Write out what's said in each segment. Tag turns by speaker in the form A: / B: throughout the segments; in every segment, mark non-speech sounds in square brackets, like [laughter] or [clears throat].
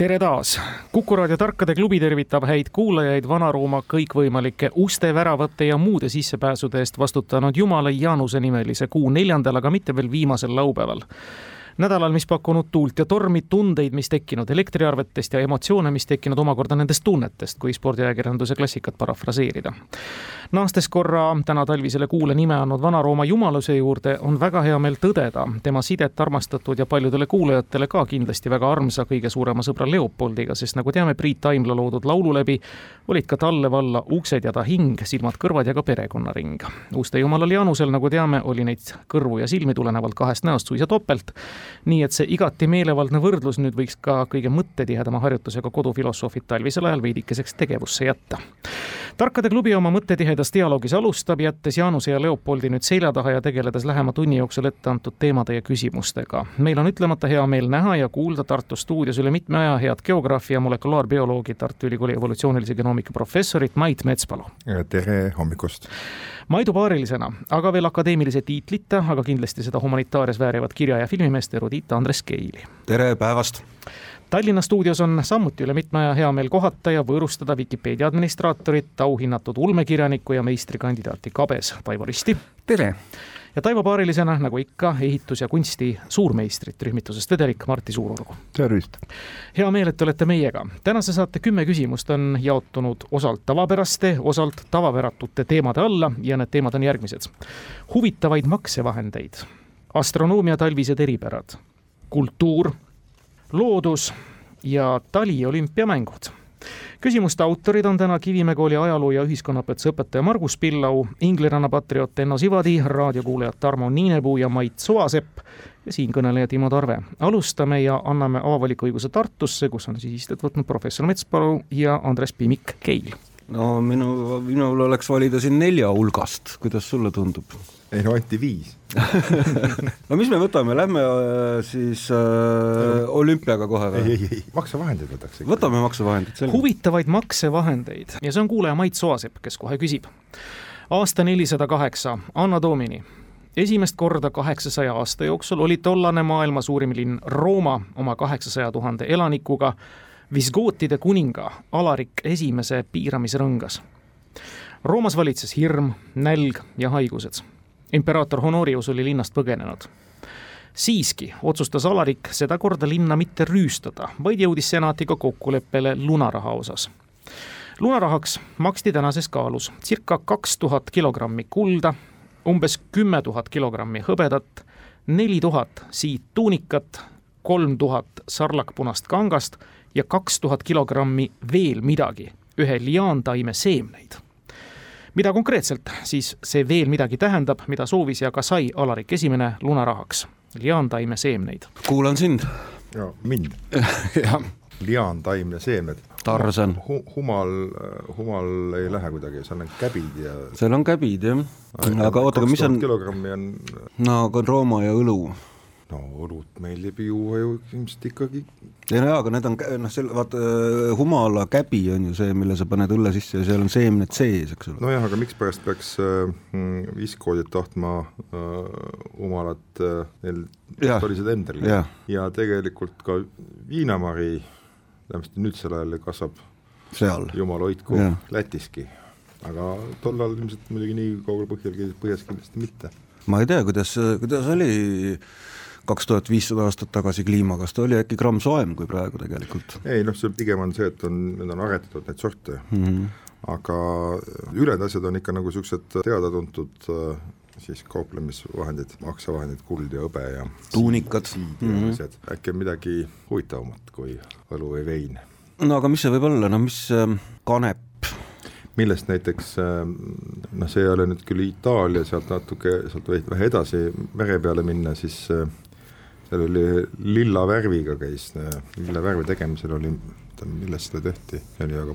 A: tere taas! kuku raadio Tarkade klubi tervitab häid kuulajaid Vana-Rooma kõikvõimalike uste, väravate ja muude sissepääsude eest vastutanud Jumala Jaanuse nimelise kuu neljandal, aga mitte veel viimasel laupäeval nädalal, mis pakkunud tuult ja tormi, tundeid, mis tekkinud elektriarvetest ja emotsioone, mis tekkinud omakorda nendest tunnetest, kui spordiajakirjanduse klassikat parafraseerida. naastes korra täna talvisele kuule nime andnud Vana-Rooma jumaluse juurde, on väga hea meel tõdeda tema sidet armastatud ja paljudele kuulajatele ka kindlasti väga armsa kõige suurema sõbra Leopoldiga, sest nagu teame, Priit Taimla loodud laulu läbi olid ka talle valla uksed ja ta hing, silmad-kõrvad ja ka perekonnaring. Uuste jumalal Jaanusel, nagu teame, oli neid kõrvu ja silmi tulenevalt kahest näost suisa topelt nii et see igati meelevaldne võrdlus nüüd võiks ka kõige mõttetihedama harjutusega kodufilosoofid talvisel ajal veidikeseks tegevusse jätta. tarkade klubi oma mõttetihedas dialoogis alustab, jättes Jaanuse ja Leopoldi nüüd selja taha ja tegeledes lähema tunni jooksul ette antud teemade ja küsimustega. meil on ütlemata hea meel näha ja kuulda Tartu stuudios üle mitme aja head geograafi ja molekulaarbioloogi Tartu Ülikooli evolutsioonilise genoomika professorit Mait Metspalu.
B: tere hommikust!
A: Maidu paarilisena, aga veel akadeemilise tiitlita, aga kindlasti seda humanitaarias väärivat kirja- ja filmimeest erudiit Andres Keili.
C: tere päevast!
A: Tallinna stuudios on samuti üle mitme aja hea meel kohata ja võõrustada Vikipeedia administraatorit, auhinnatud ulmekirjanikku ja meistrikandidaati Kabes, Taivo Risti.
D: tere!
A: ja Taivo paarilisena, nagu ikka, ehitus- ja kunsti suurmeistrit rühmitusest Vedelik, Martti Suurorgu.
B: tervist!
A: hea meel, et te olete meiega. tänase saate kümme küsimust on jaotunud osalt tavapäraste, osalt tavapäratute teemade alla ja need teemad on järgmised. huvitavaid maksevahendeid, astronoomia talvised eripärad, kultuur, loodus ja taliolümpiamängud küsimuste autorid on täna Kivimäe kooli ajaloo ja ühiskonnaõpetuse õpetaja Margus Pillau, ingliranna patrioot Enno Sivadi, raadiokuulajad Tarmo Niinepuu ja Mait Soasepp ja siinkõneleja Timo Tarve. alustame ja anname avavaliku õiguse Tartusse, kus on siis istet võtnud professor Metspalu ja Andres Pimik-Keil.
C: no minu, minul oleks valida siin nelja hulgast, kuidas sulle tundub?
B: Ei no anti viis [laughs]
C: no mis me võtame, lähme äh, siis äh, olümpiaga kohe
B: või? ei, ei, ei, maksevahendeid võtaks ikka.
C: võtame maksevahendid,
A: selge. huvitavaid maksevahendeid ja see on kuulaja Mait Soasepp, kes kohe küsib. aasta nelisada kaheksa, Anna Domini. esimest korda kaheksasaja aasta jooksul oli tollane maailma suurim linn Rooma oma kaheksasaja tuhande elanikuga Visgootide kuninga Alarik Esimese piiramisrõngas Roomas valitses hirm, nälg ja haigused imperaator Honorius oli linnast põgenenud. siiski otsustas Alarik sedakorda linna mitte rüüstada, vaid jõudis senatiga kokkuleppele lunaraha osas. lunarahaks maksti tänases kaalus circa kaks tuhat kilogrammi kulda, umbes kümme tuhat kilogrammi hõbedat, neli tuhat siidtuunikat, kolm tuhat sarlakpunast kangast ja kaks tuhat kilogrammi veel midagi, ühe liaantaime seemneid mida konkreetselt siis see veel midagi tähendab, mida soovis ja ka sai Alarik Esimene lunarahaks? liaantaime seemneid.
C: kuulan sind.
B: ja mind [laughs]
C: jah.
B: liaantaim ja seemned.
C: Tarzan
B: Hu. humal, humal ei lähe kuidagi, seal on käbid ja.
C: seal on käbid jah, aga oota, aga mis on.
B: kilogrammi on.
C: no aga Rooma ja õlu
B: no õlut meeldib juua ju ilmselt ikkagi.
C: ei no jaa, aga need on noh, selle vaata äh, humala käbi on ju see, mille sa paned õlle sisse ja seal on seemned sees, eks ole.
B: nojah, aga mikspärast peaks äh, viskoodid tahtma äh, humalat äh, neil pistolised endal ja. ja tegelikult ka viinamari, vähemasti nüüdsel ajal kasvab
C: seal,
B: jumal hoidku, Lätiski. aga tollal ilmselt muidugi nii kaugel põhjal, põhjas kindlasti mitte
C: ma ei tea, kuidas, kuidas oli kaks tuhat viissada aastat tagasi kliima, kas ta oli äkki gramm soojem kui praegu tegelikult?
B: ei noh, see pigem on see, et on, need on aretatud, neid sorte mm, -hmm. aga ülejäänud asjad on ikka nagu niisugused teada-tuntud äh, siis kauplemisvahendid, maksevahendid, kuld ja hõbe ja
C: tuunikad.
B: mm -hmm. äkki on midagi huvitavamat kui õlu või vein.
C: no aga mis see võib olla, no mis äh, kanep
B: millest näiteks noh, see ei ole nüüd küll Itaalia, sealt natuke, sealt vähe edasi mere peale minna, siis seal oli lilla värviga käis, lilla värvi tegemisel oli millest seda tehti, see oli väga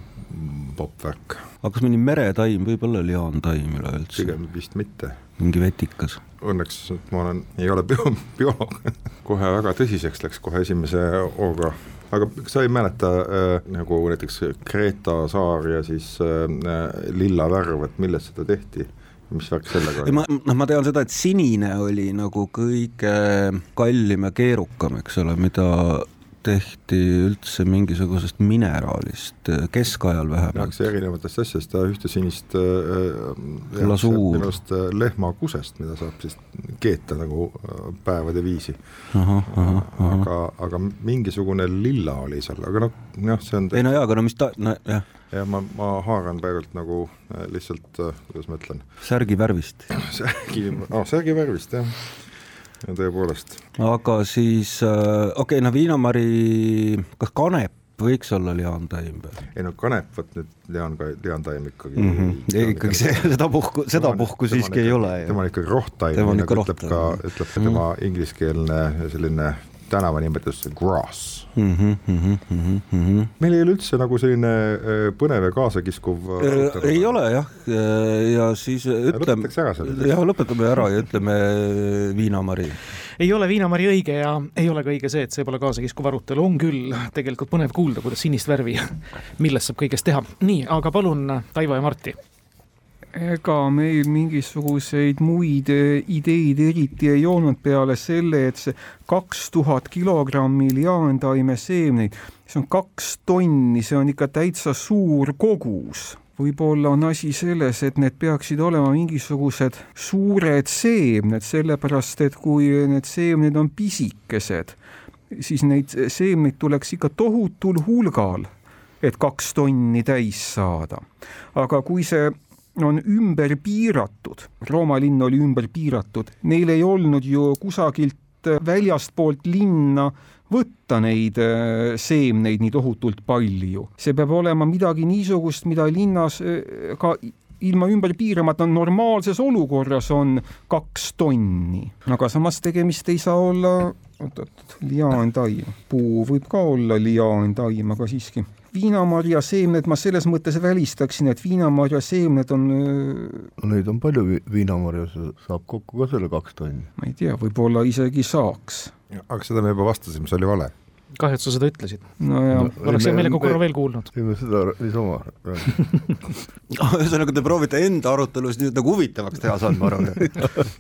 B: popp värk.
C: aga kas mõni meretaim võib olla liaantaim üleüldse?
B: pigem vist mitte.
C: mingi vetikas?
B: Õnneks ma olen, ei ole bio, bioloog kohe väga tõsiseks läks kohe esimese hooga aga sa ei mäleta äh, nagu näiteks Kreeta saar ja siis äh, lilla värv, et millest seda tehti? Mis värk sellega
C: oli? ma, noh, ma tean seda, et sinine oli nagu kõige kallim ja keerukam, eks ole, mida tehti üldse mingisugusest mineraalist, keskajal vähemalt.
B: tehakse erinevatest asjadest, ühte sinist
C: äh, lasuur.
B: minu arust äh, lehmakusest, mida saab siis keeta nagu äh, päevade viisi. aga, aga mingisugune lilla oli seal, aga noh, jah, see on
C: ei no jaa, aga no mis ta, nojah.
B: jah, ma, ma haaran praegult nagu lihtsalt, kuidas ma ütlen.
C: särgi värvist [clears throat]
B: särgi, aa, särgi värvist, jah tõepoolest.
C: aga siis äh, okei okay,, no viinamari, kas kanep võiks olla liantaim või?
B: ei no kanep, vot nüüd lian, liantaim ikkagi
C: mm. -hmm. ikkagi see, [laughs] sedapuhku, sedapuhku siiski ei ole.
B: tema on ikkagi rohtaim, nagu ütleb ka, ütleb ka tema mm -hmm. ingliskeelne selline tänavanimetus grass mm. -hmm, mm -hmm. meil ei ole üldse nagu selline äh, põnev ja kaasakiskuv
C: äh, ei ole jah, äh, ja siis ütleme, jah, lõpetame ära ja ütleme Viinamari.
A: ei ole Viinamari õige ja ei ole ka õige see, et see pole kaasakiskuv arutelu, on küll tegelikult põnev kuulda, kuidas sinist värvi, millest saab kõigest teha. nii, aga palun, Taivo ja Martti
D: ega meil mingisuguseid muid eh, ideid eriti ei olnud peale selle, et see kaks tuhat kilogrammi liaantaimeseemneid, see on kaks tonni, see on ikka täitsa suur kogus võib-olla on asi selles, et need peaksid olema mingisugused suured seemned, sellepärast et kui need seemned on pisikesed, siis neid seemneid tuleks ikka tohutul hulgal, et kaks tonni täis saada. aga kui see on ümber piiratud, Rooma linn oli ümber piiratud, neil ei olnud ju kusagilt väljastpoolt linna võtta neid äh, seemneid nii tohutult palju. see peab olema midagi niisugust, mida linnas äh, ka ilma ümber piiramata normaalses olukorras on kaks tonni, aga samas tegemist ei saa olla oot-oot, liaantaim, puu võib ka olla liaantaim, aga siiski viinamarja seemned ma selles mõttes välistaksin, et viinamarja seemned on
B: no neid on palju vi, viinamarjas, saab kokku ka selle kaks tonni.
D: ma ei tea, võib-olla isegi saaks.
B: aga seda me juba vastasime, see oli vale
A: kahju, et sa seda ütlesid.
D: no ja no,.
A: oleks hea meelega korra veel kuulnud.
B: ei, me seda niisama [laughs]
C: ühesõnaga, te proovite enda arutelusid nüüd nagu huvitavaks teha, saan ma aru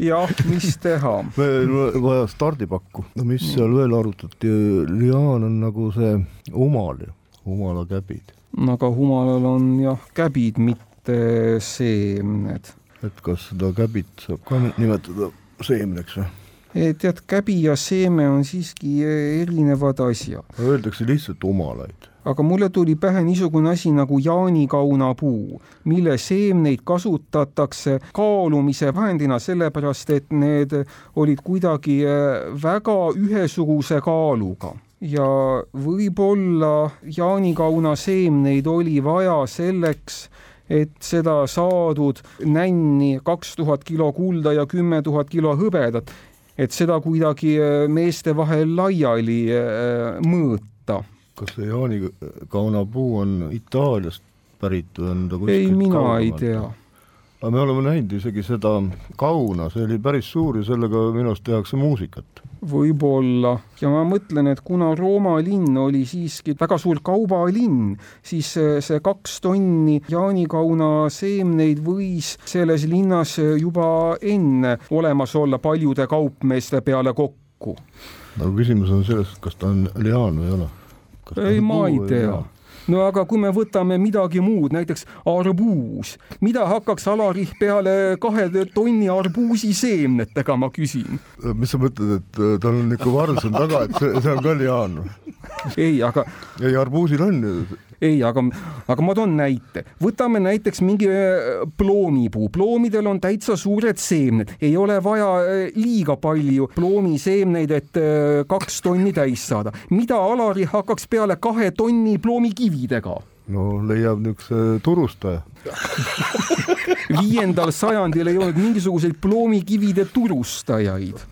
D: jah, [laughs] mis teha?
B: meil on vaja stardipakku. no mis seal veel arutati, liaan on nagu see omal ju humala käbid.
D: aga humalal on jah käbid, mitte seemned.
B: et kas seda käbit saab ka nimetada seemneks või?
D: tead, käbi ja seeme on siiski erinevad asjad.
B: Öeldakse lihtsalt humalaid
D: aga mulle tuli pähe niisugune asi nagu jaanikaunapuu, mille seemneid kasutatakse kaalumise vahendina, sellepärast et need olid kuidagi väga ühesuguse kaaluga ja võib-olla jaanikauna seemneid oli vaja selleks, et seda saadud nänni kaks tuhat kilo kulda ja kümme tuhat kilo hõbedat, et seda kuidagi äh, meeste vahel laiali äh, mõõta.
B: kas see jaanikaunapuu on Itaaliast pärit või on ta kuskilt
D: ei, mina ei tea
B: aga me oleme näinud isegi seda kauna, see oli päris suur ja sellega minu arust tehakse muusikat.
D: võib-olla ja ma mõtlen, et kuna Rooma linn oli siiski väga suur kaubalinn, siis see kaks tonni jaanikauna seemneid võis selles linnas juba enne olemas olla paljude kaupmeeste peale kokku.
B: no küsimus on selles, kas ta on liaan või ei ole.
D: ei, ma ei tea no aga kui me võtame midagi muud, näiteks arbuus, mida hakkaks Alarih peale kahe tonni arbuusi seemnetega, ma küsin?
B: mis sa mõtled, et äh, tal on varus on taga, et see, see on ka liaan?
D: ei, aga.
B: ei, arbuusil on ju
D: ei, aga, aga ma toon näite, võtame näiteks mingi äh, ploomipuu, ploomidel on täitsa suured seemned, ei ole vaja äh, liiga palju ploomiseemneid, et äh, kaks tonni täis saada. mida Alari hakkaks peale kahe tonni ploomikividega?
E: No leiab niisuguse turustaja [laughs]
D: viiendal sajandil ei olnud mingisuguseid ploomikivide turustajaid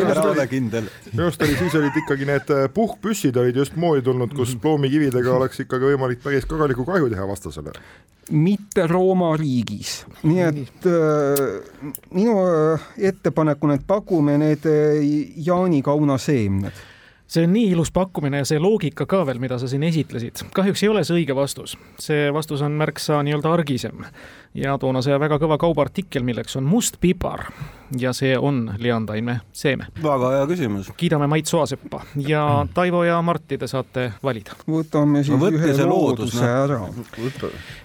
C: ära ole kindel.
B: minu arust oli, siis olid ikkagi need äh, puhkpüssid olid just moodi tulnud, kus mhm. ploomikividega oleks ikkagi võimalik päris korralikku kahju teha vastasele.
D: mitte Rooma riigis, nii et äh, minu äh, ettepanek on, et pakume need äh, Jaani Kauna seemned
A: see on nii ilus pakkumine ja see loogika ka veel, mida sa siin esitlesid. kahjuks ei ole see õige vastus. see vastus on märksa nii-öelda argisem ja toona see väga kõva kaubaartikkel, milleks on must pipar ja see on liandaime seeme.
C: väga hea küsimus.
A: kiidame Mait Soaseppa ja Taivo ja Martti, te saate valida.
D: võtame siis no, ühe looduse no. ära.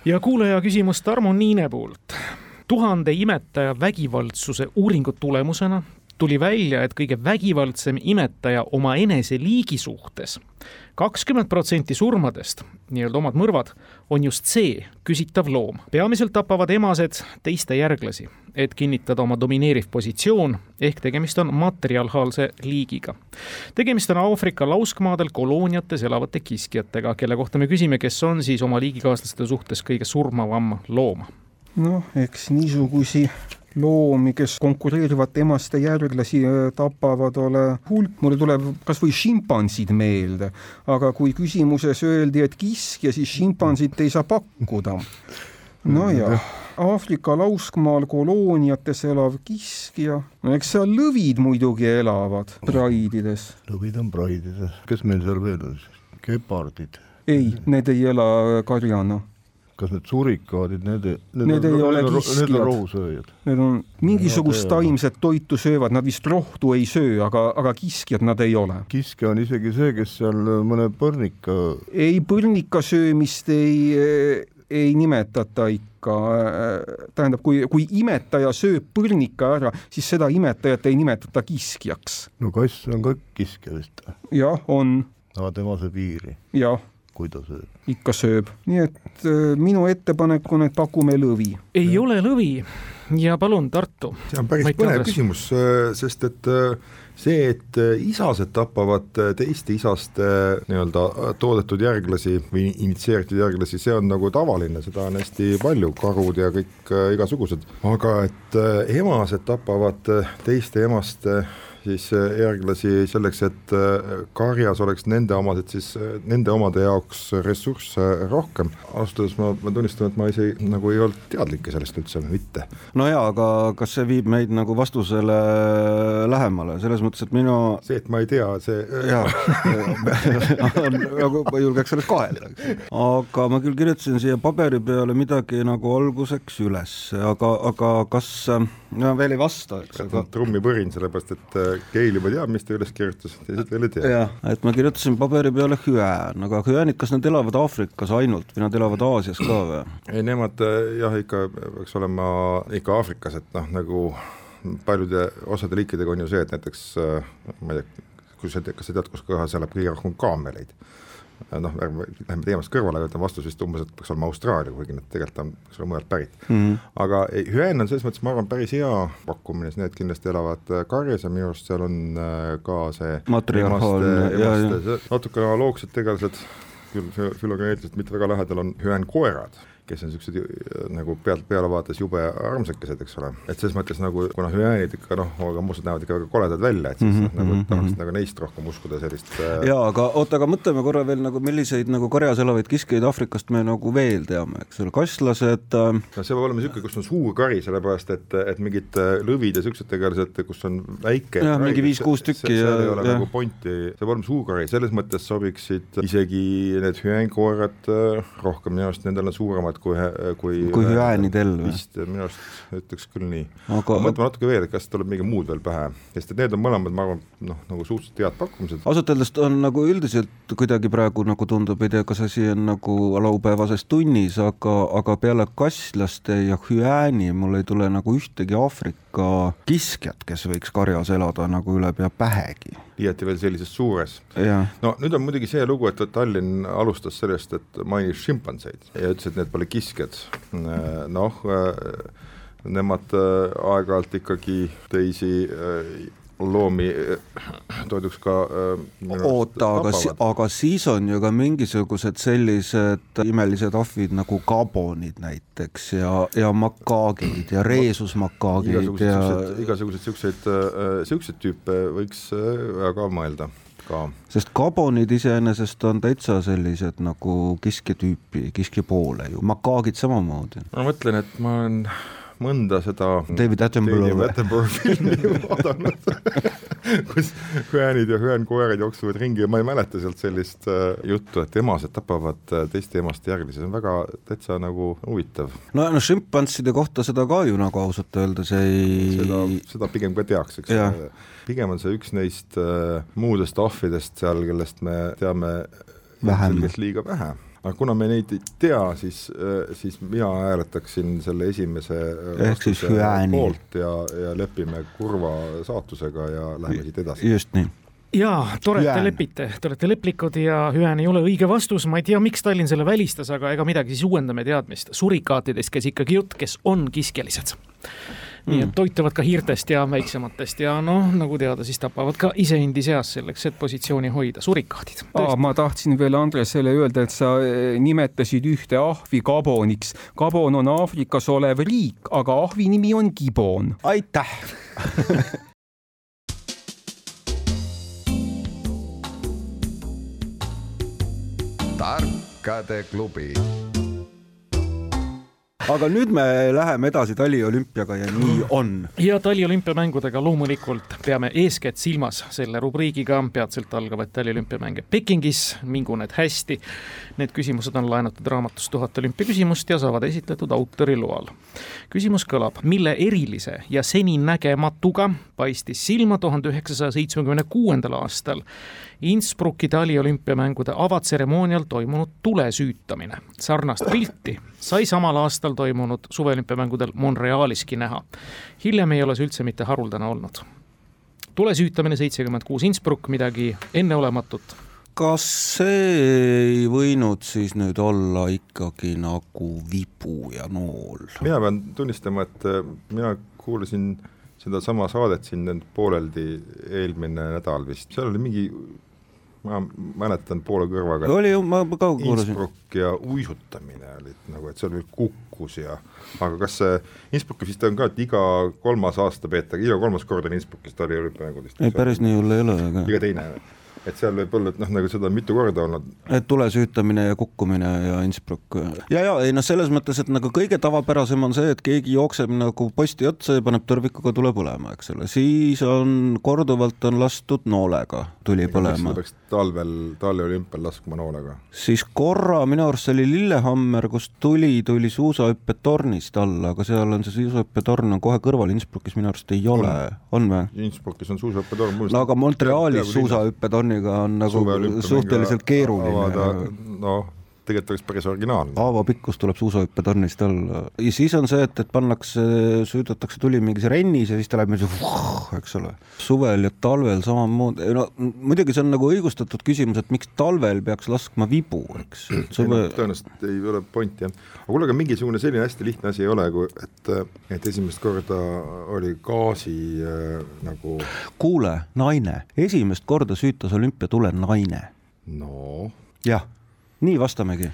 A: ja kuulaja küsimus Tarmo Niine poolt tuhande imetaja vägivaldsuse uuringu tulemusena tuli välja, et kõige vägivaldsem imetaja omaenese liigi suhtes, kakskümmend protsenti surmadest, nii-öelda omad mõrvad, on just see küsitav loom. peamiselt tapavad emased teiste järglasi, et kinnitada oma domineeriv positsioon, ehk tegemist on matriarhaalse liigiga. tegemist on Aafrika lauskmaadel kolooniates elavate kiskjatega, kelle kohta me küsime, kes on siis oma liigikaaslaste suhtes kõige surmavam loom.
D: noh, eks niisugusi loomi, kes konkureerivad emaste järglasi, tapavad, ole hulk, mulle tuleb kas või šimpansid meelde, aga kui küsimuses öeldi, et kiskja, siis šimpansit ei saa pakkuda. nojah, Aafrika lauskmaal kolooniates elav kiskja, no eks seal lõvid muidugi elavad praidides.
E: lõvid on praidides, kes meil seal veel on? Siis, gepardid?
D: ei, need ei ela karjana
E: kas need surikaadid, need,
D: need, need ei ole kiskjad.
E: Need on rohusööjad.
D: Need on mingisugust taimset toitu söövad, nad vist rohtu ei söö, aga, aga kiskjad nad ei ole.
E: kiskja on isegi see, kes seal mõne põrnika.
D: ei, põrnika söömist ei, ei nimetata ikka. tähendab, kui, kui imetaja sööb põrnika ära, siis seda imetajat ei nimetata kiskjaks.
E: no kass on ka kiskja vist?
D: jah, on.
E: aga tema sööb iiri?
D: jah
E: kui ta sööb.
D: Ikka sööb, nii et äh, minu ettepanek on, et pakume lõvi.
A: ei ja. ole lõvi ja palun, Tartu.
B: see on päris Mait põnev Andres. küsimus, äh, sest et äh, see, et isased tapavad teiste isaste nii-öelda toodetud järglasi või initsieeritud järglasi, see on nagu tavaline, seda on hästi palju, karud ja kõik igasugused, aga et emased tapavad teiste emaste siis äh, järglasi selleks, et äh, karjas oleks nende omaded siis, äh, nende omade jaoks ressursse rohkem. ausalt öeldes ma, ma tunnistan, et ma isegi nagu ei olnud teadlik sellest üldse mitte.
C: no jaa, aga kas see viib meid nagu vastusele lähemale, selles mõttes, et minu
B: see, et ma ei tea, see
C: jaa [laughs] nagu ma julgeks selles kahelda, aga ma küll kirjutasin siia paberi peale midagi nagu alguseks üles, aga, aga kas, no veel ei vasta, eks
B: aga trummipõrin, sellepärast et Keil juba teab, mis ta üles kirjutas, teised veel ei tea.
C: jah, et ma kirjutasin paberi peale hüään, aga hüäänid, kas nad elavad Aafrikas ainult või nad elavad Aasias ka või?
B: ei, nemad jah, ikka peaks olema ikka Aafrikas, et noh, nagu paljude osade liikidega on ju see, et näiteks ma ei tea, kui sa tead, kas sa tead, kus kohas elab kõige rohkem kaameleid noh, ärme läheme teemast kõrvale, aga vastus vist umbes, et peaks olema Austraalia, kuigi nad tegelikult on, eks ole, mujalt pärit mm. -hmm. aga hüeen on selles mõttes, ma arvan, päris hea pakkumine, sest need kindlasti elavad äh, karjas ja minu arust seal on äh, ka see natuke analoogsed tegelased, küll fülogeneetiliselt mitte väga lähedal, on hüäänkoerad kes on niisugused äh, nagu pealt pealevaates jube armsakesed, eks ole, et selles mõttes nagu kuna hüäänid ikka noh, aga muusad näevad ikka väga koledad välja, et siis mm -hmm, nagu mhm, tahaks mm -hmm. nagu neist rohkem uskuda sellist
C: äh... jaa, aga oota, aga mõtleme korra veel nagu milliseid nagu karjas elavaid kiskjaid Aafrikast me nagu veel teame, eks ole, kasslased äh...
B: no see peab olema niisugune, kus on suur kari, sellepärast et, et mingid äh, lõvid ja niisugused tegelased, kus on väike
C: jah, mingi viis-kuus tükki ja
B: seal ei ole ja. nagu pointi, see peab olema suur kari, selles mõttes sobiksid isegi need hüäänkoerad rohkem, minu arust nendel on suuremad kui, kui
C: kui hüäänidel
B: või? vist minu arust ütleks küll nii aga mõtleme natuke veel, kas tuleb midagi muud veel pähe, sest et need on mõlemad, ma arvan, noh, nagu suhteliselt head pakkumised.
C: ausalt öeldes on nagu üldiselt kuidagi praegu nagu tundub, ei tea, kas asi on nagu laupäevases tunnis, aga, aga peale kasslaste ja hüääni mul ei tule nagu ühtegi Aafrika kiskjat, kes võiks karjas elada nagu üle pea pähegi
B: liiati veel sellises suures. no nüüd on muidugi see lugu, et Tallinn alustas sellest, et mainis šimpanseid ja ütles, et need pole kiskjad. noh, nemad äh, aeg-ajalt ikkagi teisi äh, loomi toiduks ka
C: äh, oota, aga, aga siis on ju ka mingisugused sellised imelised ahvid nagu kabonid näiteks ja, ja makaagid ja reesusmakaagid
B: igasugused ja igasugused siukseid äh,, siukseid tüüpe võiks äh, ka mõelda ka.
C: sest kabonid iseenesest on täitsa sellised nagu kiskja tüüpi, kiskja poole ju, makaagid samamoodi.
B: ma mõtlen, et ma olen mõnda seda
C: David Attenborough
B: filmi [laughs] vaadanud kus hüäänid ja hüäänkoerad jooksevad ringi ja ma ei mäleta sealt sellist äh, juttu, et emased tapavad äh, teiste emaste järglasi, see on väga täitsa nagu huvitav.
C: no, no šimpansside kohta seda ka ju nagu ausalt öeldes ei
B: seda, seda pigem ka tehakse, eks ole. pigem on see üks neist äh, muudest ahvidest seal, kellest me teame
C: vähem.
B: liiga vähe aga kuna me neid ei tea, siis, äh, siis mina hääletaksin selle esimese
C: ehk siis hüääni.
B: poolt ja, ja lepime kurva saatusega ja läheme siit edasi.
C: just nii.
A: Jaa, tore, et te lepite, te olete leplikud ja hüään ei ole õige vastus, ma ei tea, miks Tallinn selle välistas, aga ega midagi, siis uuendame teadmist. surikaatidest käis ikkagi jutt, kes on kiskjalised nii et mm. toituvad ka hiirtest ja väiksematest ja noh, nagu teada, siis tapavad ka iseendi seas selleks, et positsiooni hoida, surikahdid.
D: ma tahtsin veel Andresele öelda, et sa eh, nimetasid ühte ahvi Gaboniks. Gabon on Aafrikas olev riik, aga ahvi nimi on Gibon.
C: aitäh [laughs]
F: tarkade klubi
C: aga nüüd me läheme edasi taliolümpiaga ja nii on.
A: ja taliolümpiamängudega loomulikult peame eeskätt silmas selle rubriigiga peatselt algavaid taliolümpiamänge Pekingis, mingu need hästi. Need küsimused on laenatud raamatust Tuhat olümpiaküsimust ja saavad esitletud autori loal. küsimus kõlab, mille erilise ja seninägematuga paistis silma tuhande üheksasaja seitsmekümne kuuendal aastal Innsbrucki taliolümpiamängude avatseremoonial toimunud tulesüütamine. sarnast pilti sai samal aastal toimunud suveolümpiamängudel Montrealiski näha. hiljem ei ole see üldse mitte haruldane olnud. tulesüütamine seitsekümmend kuus Innsbruck, midagi enneolematut
C: kas see ei võinud siis nüüd olla ikkagi nagu vibu ja nool?
B: mina pean tunnistama, et äh, mina kuulasin sedasama saadet siin pooleldi eelmine nädal vist, seal oli mingi ma mäletan poole kõrvaga.
C: oli ju, ma ka kuulasin.
B: Innsbruck ja uisutamine olid nagu, et seal veel kukkus ja, aga kas see Innsbruckis vist on ka, et iga kolmas aasta peetakse, iga kolmas kord on Innsbruckis taliolümpiamängudest.
C: ei, päris nii hull ei ole, aga.
B: iga teine et seal võib olla, et noh, nagu seda mitu korda olnud.
C: et tulesüütamine ja kukkumine ja Innsbruck ja, ja ei noh, selles mõttes, et nagu kõige tavapärasem on see, et keegi jookseb nagu posti otsa ja paneb tõrvikuga tule põlema, eks ole, siis on korduvalt on lastud noolega tuli põlema.
B: peaks talvel, talveolümpial laskma noolega.
C: siis korra, minu arust see oli Lillehammer, kus tuli, tuli suusahüppetornist alla, aga seal on see suusahüppetorn on kohe kõrval, Innsbruckis minu arust ei ole, on või?
B: Innsbruckis on suusahüppetorn.
C: no aga Montrealis suusahüppetorn Jaapaniga on nagu suhteliselt keeruline.
B: noh, tegelikult oleks päris originaalne.
C: haava pikkus tuleb suusahüppetornist alla ja siis on see, et, et pannakse, süüdatakse tuli mingis rennis ja siis ta läheb niisugune, eks ole. suvel ja talvel samamoodi, no muidugi see on nagu õigustatud küsimus, et miks talvel peaks laskma vibu, eks.
B: Suve... tõenäoliselt ei ole pointi jah, aga kuule, aga mingisugune selline hästi lihtne asi ei ole, kui et, et esimest korda oli gaasi äh, nagu.
C: kuule, naine, esimest korda süütas olümpiatule naine.
B: no.
C: jah nii vastamegi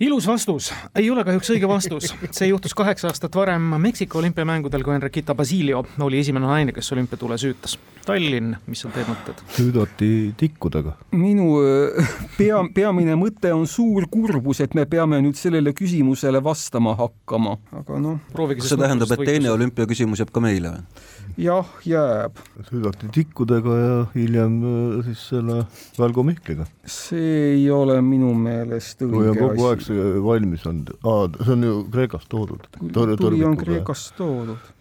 A: ilus vastus, ei ole kahjuks õige vastus, see juhtus kaheksa aastat varem Meksiko olümpiamängudel, kui Enriqueta Basilio oli esimene naine, kes olümpiatule süütas. Tallinn, mis on teie mõtted?
E: süüdati tikkudega.
D: minu äh, pea, peamine mõte on suur kurbus, et me peame nüüd sellele küsimusele vastama hakkama, aga noh.
C: see tähendab, et teine olümpiaküsimus jääb ka meile või?
D: jah, jääb.
E: süüdati tikkudega ja hiljem äh, siis selle Valgo Mihkliga.
D: see ei ole minu meelest õige
E: asi. Aeg see valmis on, see on ju Kreekast toodud.
D: tuli on Kreekast toodud.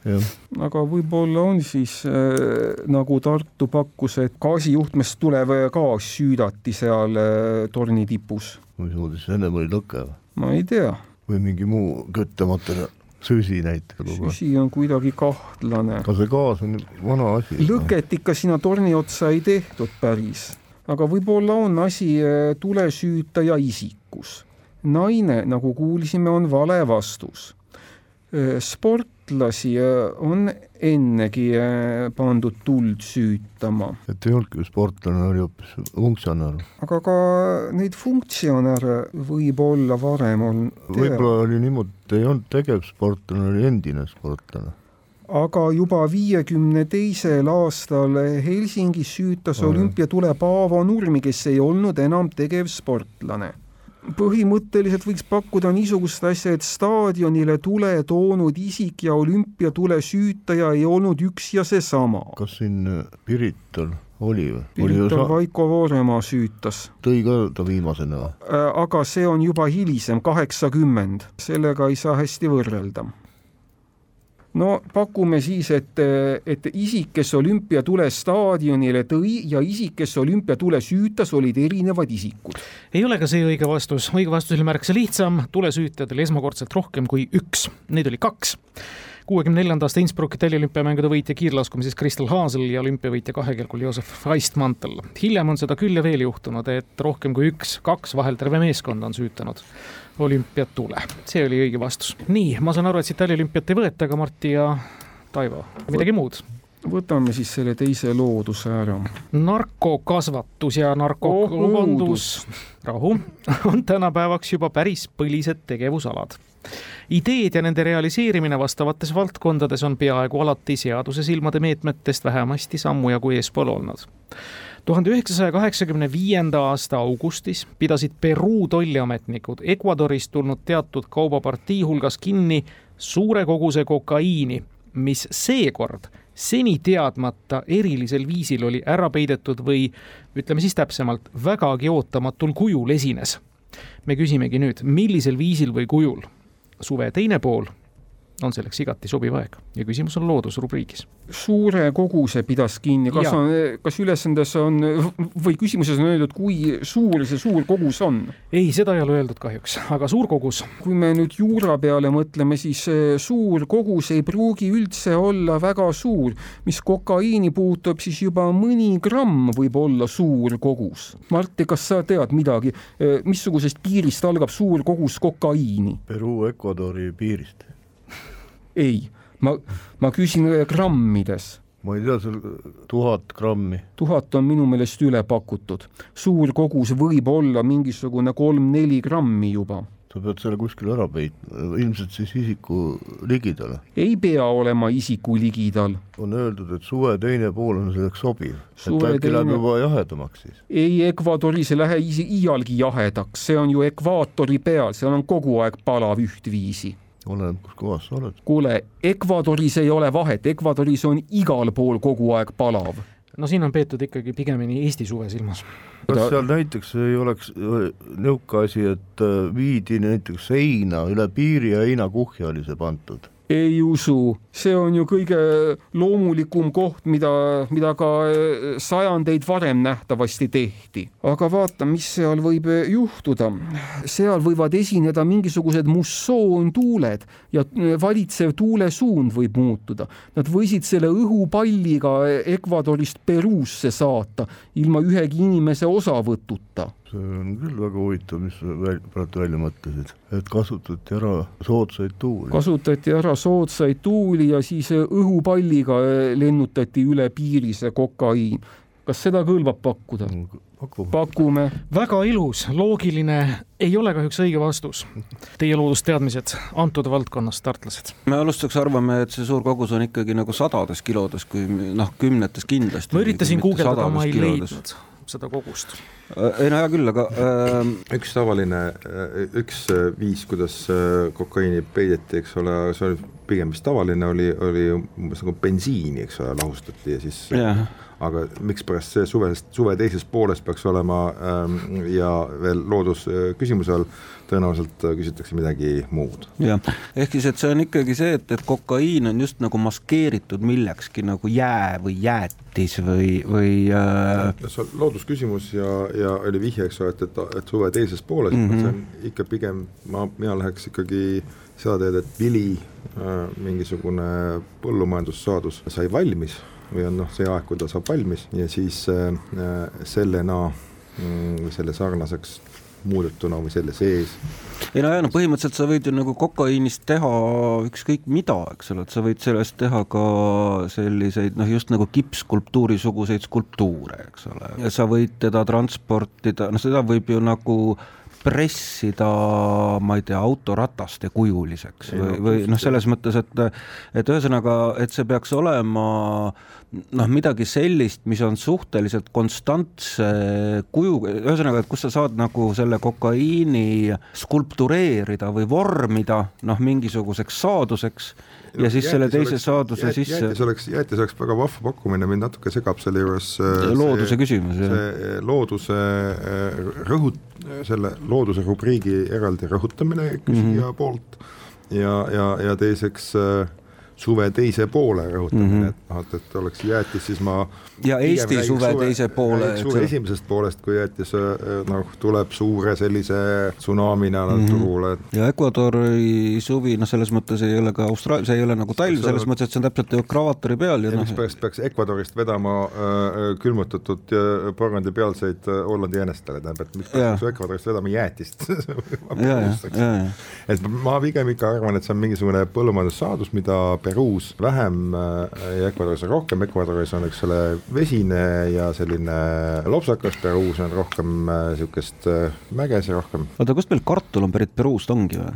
D: aga võib-olla on siis äh, nagu Tartu pakkus, et gaasijuhtmest tulev gaas süüdati seal äh, torni tipus.
E: mismoodi siis ennem oli lõke või?
D: ma ei tea.
E: või mingi muu küttematerjal süsi näiteks.
D: süsi on kuidagi kahtlane.
E: aga see gaas on vana asi.
D: lõket ikka sinna torni otsa ei tehtud päris, aga võib-olla on asi äh, tulesüütaja isikus. Naine, nagu kuulsime, on vale vastus. sportlasi on ennegi pandud tuld süütama.
E: et ei olnudki sportlane, oli hoopis funktsionär.
D: aga ka neid funktsionäre võib olla varem on.
E: võib-olla oli niimoodi, et ei olnud tegevsportlane, oli endine sportlane
D: aga juba viiekümne teisel aastal Helsingis süütas olümpiatule Paavo Nurmi, kes ei olnud enam tegevsportlane põhimõtteliselt võiks pakkuda niisugust asja, et staadionile tule toonud isik ja olümpiatule süütaja ei olnud üks ja seesama.
E: kas siin äh, Pirital oli või?
D: Pirital Vaiko Vooremaa süütas.
E: tõi ka ta viimasena või?
D: Äh, aga see on juba hilisem, kaheksakümmend, sellega ei saa hästi võrrelda no pakume siis, et, et isik, kes olümpiatule staadionile tõi ja isik, kes olümpiatule süütas, olid erinevad isikud.
A: ei ole ka see õige vastus, õige vastus oli märksa lihtsam, tulesüütajaid oli esmakordselt rohkem kui üks, neid oli kaks. kuuekümne neljanda aasta Innsbrucki taliolümpiamängude võitja kiirlaskumises Kristel Haasel ja olümpiavõitja kahekäigul Joosef Feistmantel. hiljem on seda küll ja veel juhtunud, et rohkem kui üks, kaks, vahel terve meeskond on süütanud olümpiatule. see oli õige vastus. nii, ma saan aru, et siit taliolümpiat ei võeta, aga Martti ja Taivo, midagi muud?
D: Võtame siis selle teise looduse ära.
A: narkokasvatus ja narkokaubandus, rahu, [laughs] on tänapäevaks juba päris põlised tegevusalad. Ideed ja nende realiseerimine vastavates valdkondades on peaaegu alati seaduse silmade meetmetest vähemasti sammu jagu eespool olnud. tuhande üheksasaja kaheksakümne viienda aasta augustis pidasid Peruu tolliametnikud Ecuadorist tulnud teatud kaubapartii hulgas kinni suure koguse kokaiini, mis seekord seni teadmata erilisel viisil oli ära peidetud või ütleme siis täpsemalt, vägagi ootamatul kujul esines. me küsimegi nüüd, millisel viisil või kujul? suve teine pool on selleks igati sobiv aeg ja küsimus on loodusrubriigis.
D: suure koguse pidas kinni, kas ja. on, kas ülesandes on või küsimuses on öeldud, kui suur see suur kogus on?
A: ei, seda ei ole öeldud kahjuks, aga suur kogus.
D: kui me nüüd juura peale mõtleme, siis eh, suur kogus ei pruugi üldse olla väga suur. mis kokaiini puutub, siis juba mõni gramm võib olla suur kogus. Martti, kas sa tead midagi, eh, missugusest piirist algab suur kogus kokaiini?
E: Peruu Ecuadori piirist
D: ei, ma, ma küsin grammides
E: ma ei tea, seal tuhat grammi.
D: tuhat on minu meelest üle pakutud. suur kogus võib olla mingisugune kolm-neli grammi juba.
E: sa pead selle kuskile ära peitma, ilmselt siis isiku ligidal.
D: ei pea olema isiku ligidal.
E: on öeldud, et suve teine pool on selleks sobiv. et äkki teine... läheb juba jahedamaks siis?
D: ei, Ecuadoris ei lähe iialgi jahedaks, see on ju ekvaatori peal, seal on kogu aeg palav ühtviisi
E: oleneb, kus kohas sa oled.
D: kuule, Ecuadoris ei ole vahet, Ecuadoris on igal pool kogu aeg palav.
A: no siin on peetud ikkagi pigemini Eesti suve silmas.
E: kas seal näiteks ei oleks niisugune asi, et äh, viidi näiteks heina üle piiri ja heinakuhja oli see pandud?
D: Ei usu, see on ju kõige loomulikum koht, mida, mida ka eh, sajandeid varem nähtavasti tehti. aga vaata, mis seal võib eh, juhtuda. seal võivad esineda mingisugused mussoontuuled ja eh, valitsev tuulesuund võib muutuda. Nad võisid selle õhupalliga Ecuadorist Peruusse saata ilma ühegi inimese osavõtuta
E: see on küll väga huvitav, mis sa praegu välja mõtlesid, et kasutati ära soodsaid tuuli.
D: kasutati ära soodsaid tuuli ja siis õhupalliga lennutati üle piiri see kokaiin. kas seda kõlbab pakkuda?
E: pakume.
D: pakume.
A: väga ilus, loogiline, ei ole kahjuks õige vastus. Teie loodusteadmised antud valdkonnas, tartlased?
C: me alustuseks arvame, et see suur kogus on ikkagi nagu sadades kilodes, kui noh, kümnetes kindlasti.
A: ma üritasin guugeldada, ma ei leidnud seda kogust?
C: Ei no hea küll, aga äh...
B: üks tavaline, üks viis, kuidas kokaiini peideti, eks ole, see oli pigem vist tavaline, oli, oli umbes nagu bensiini, eks ole, lahustati ja siis yeah. aga mikspärast see suvest, suve teises pooles peaks olema ähm, ja veel loodus küsimuse all tõenäoliselt äh, küsitakse midagi muud.
C: jah, ehk siis, et see on ikkagi see, et, et kokaiin on just nagu maskeeritud millekski nagu jää või jäätis või, või äh....
B: see on loodusküsimus ja, ja oli vihje, eks ole, et, et, et suve teises pooles mm, -hmm. see on ikka pigem, ma, mina läheks ikkagi seda teed, et vili äh,, mingisugune põllumajandussaadus sai valmis või on noh, see aeg, kui ta saab valmis ja siis äh, sellena mm, selle sarnaseks muudetuna või selle sees.
C: ei no ja no põhimõtteliselt sa võid ju nagu kokaiinist teha ükskõik mida, eks ole, et sa võid sellest teha ka selliseid noh, just nagu kippskulptuuri suguseid skulptuure, eks ole, ja sa võid teda transportida, noh, seda võib ju nagu pressida, ma ei tea, autorataste kujuliseks ei, või, või noh, selles mõttes, et et ühesõnaga, et see peaks olema noh, midagi sellist, mis on suhteliselt konstantse kuju, ühesõnaga, et kus sa saad nagu selle kokaiini skulptureerida või vormida noh, mingisuguseks saaduseks ja siis selle teise oleks, saaduse jäätis sisse.
B: jäätis oleks, jäätis oleks väga vahva pakkumine, mind natuke segab selle juures
C: looduse see, küsimus,
B: jah. see looduse rõhut-, selle looduse rubriigi eraldi rõhutamine küsija mm -hmm. poolt ja, ja, ja teiseks äh, suve teise poole rõhutamine mm, -hmm. et noh, et, et oleks jäätis, siis ma
C: ja Eesti suve, suve teise poole.
B: suve esimesest poolest, kui jäätis noh, tuleb suure sellise tsunamina mm -hmm. turule.
C: ja Ecuadori suvi, noh, selles mõttes ei ole ka Austraalia, see ei ole nagu talv, selles mõttes, et see on täpselt ekvaatori peal
B: ja, ja noh. mispärast peaks Ecuadorist vedama äh, külmutatud porgandi pealseid äh, Hollandi jänestele, tähendab, et miks peaks Ecuadorist vedama jäätist [laughs] et ma pigem ikka arvan, et see on mingisugune põllumajandussaadus, mida Peruus vähem äh, ja Ecuadoris on rohkem, Ecuadoris on, eks ole, vesine ja selline lopsakas, Peruus on rohkem niisugust äh, äh, mäges ja rohkem.
C: oota, kust meil kartul on pärit Peruust ongi või?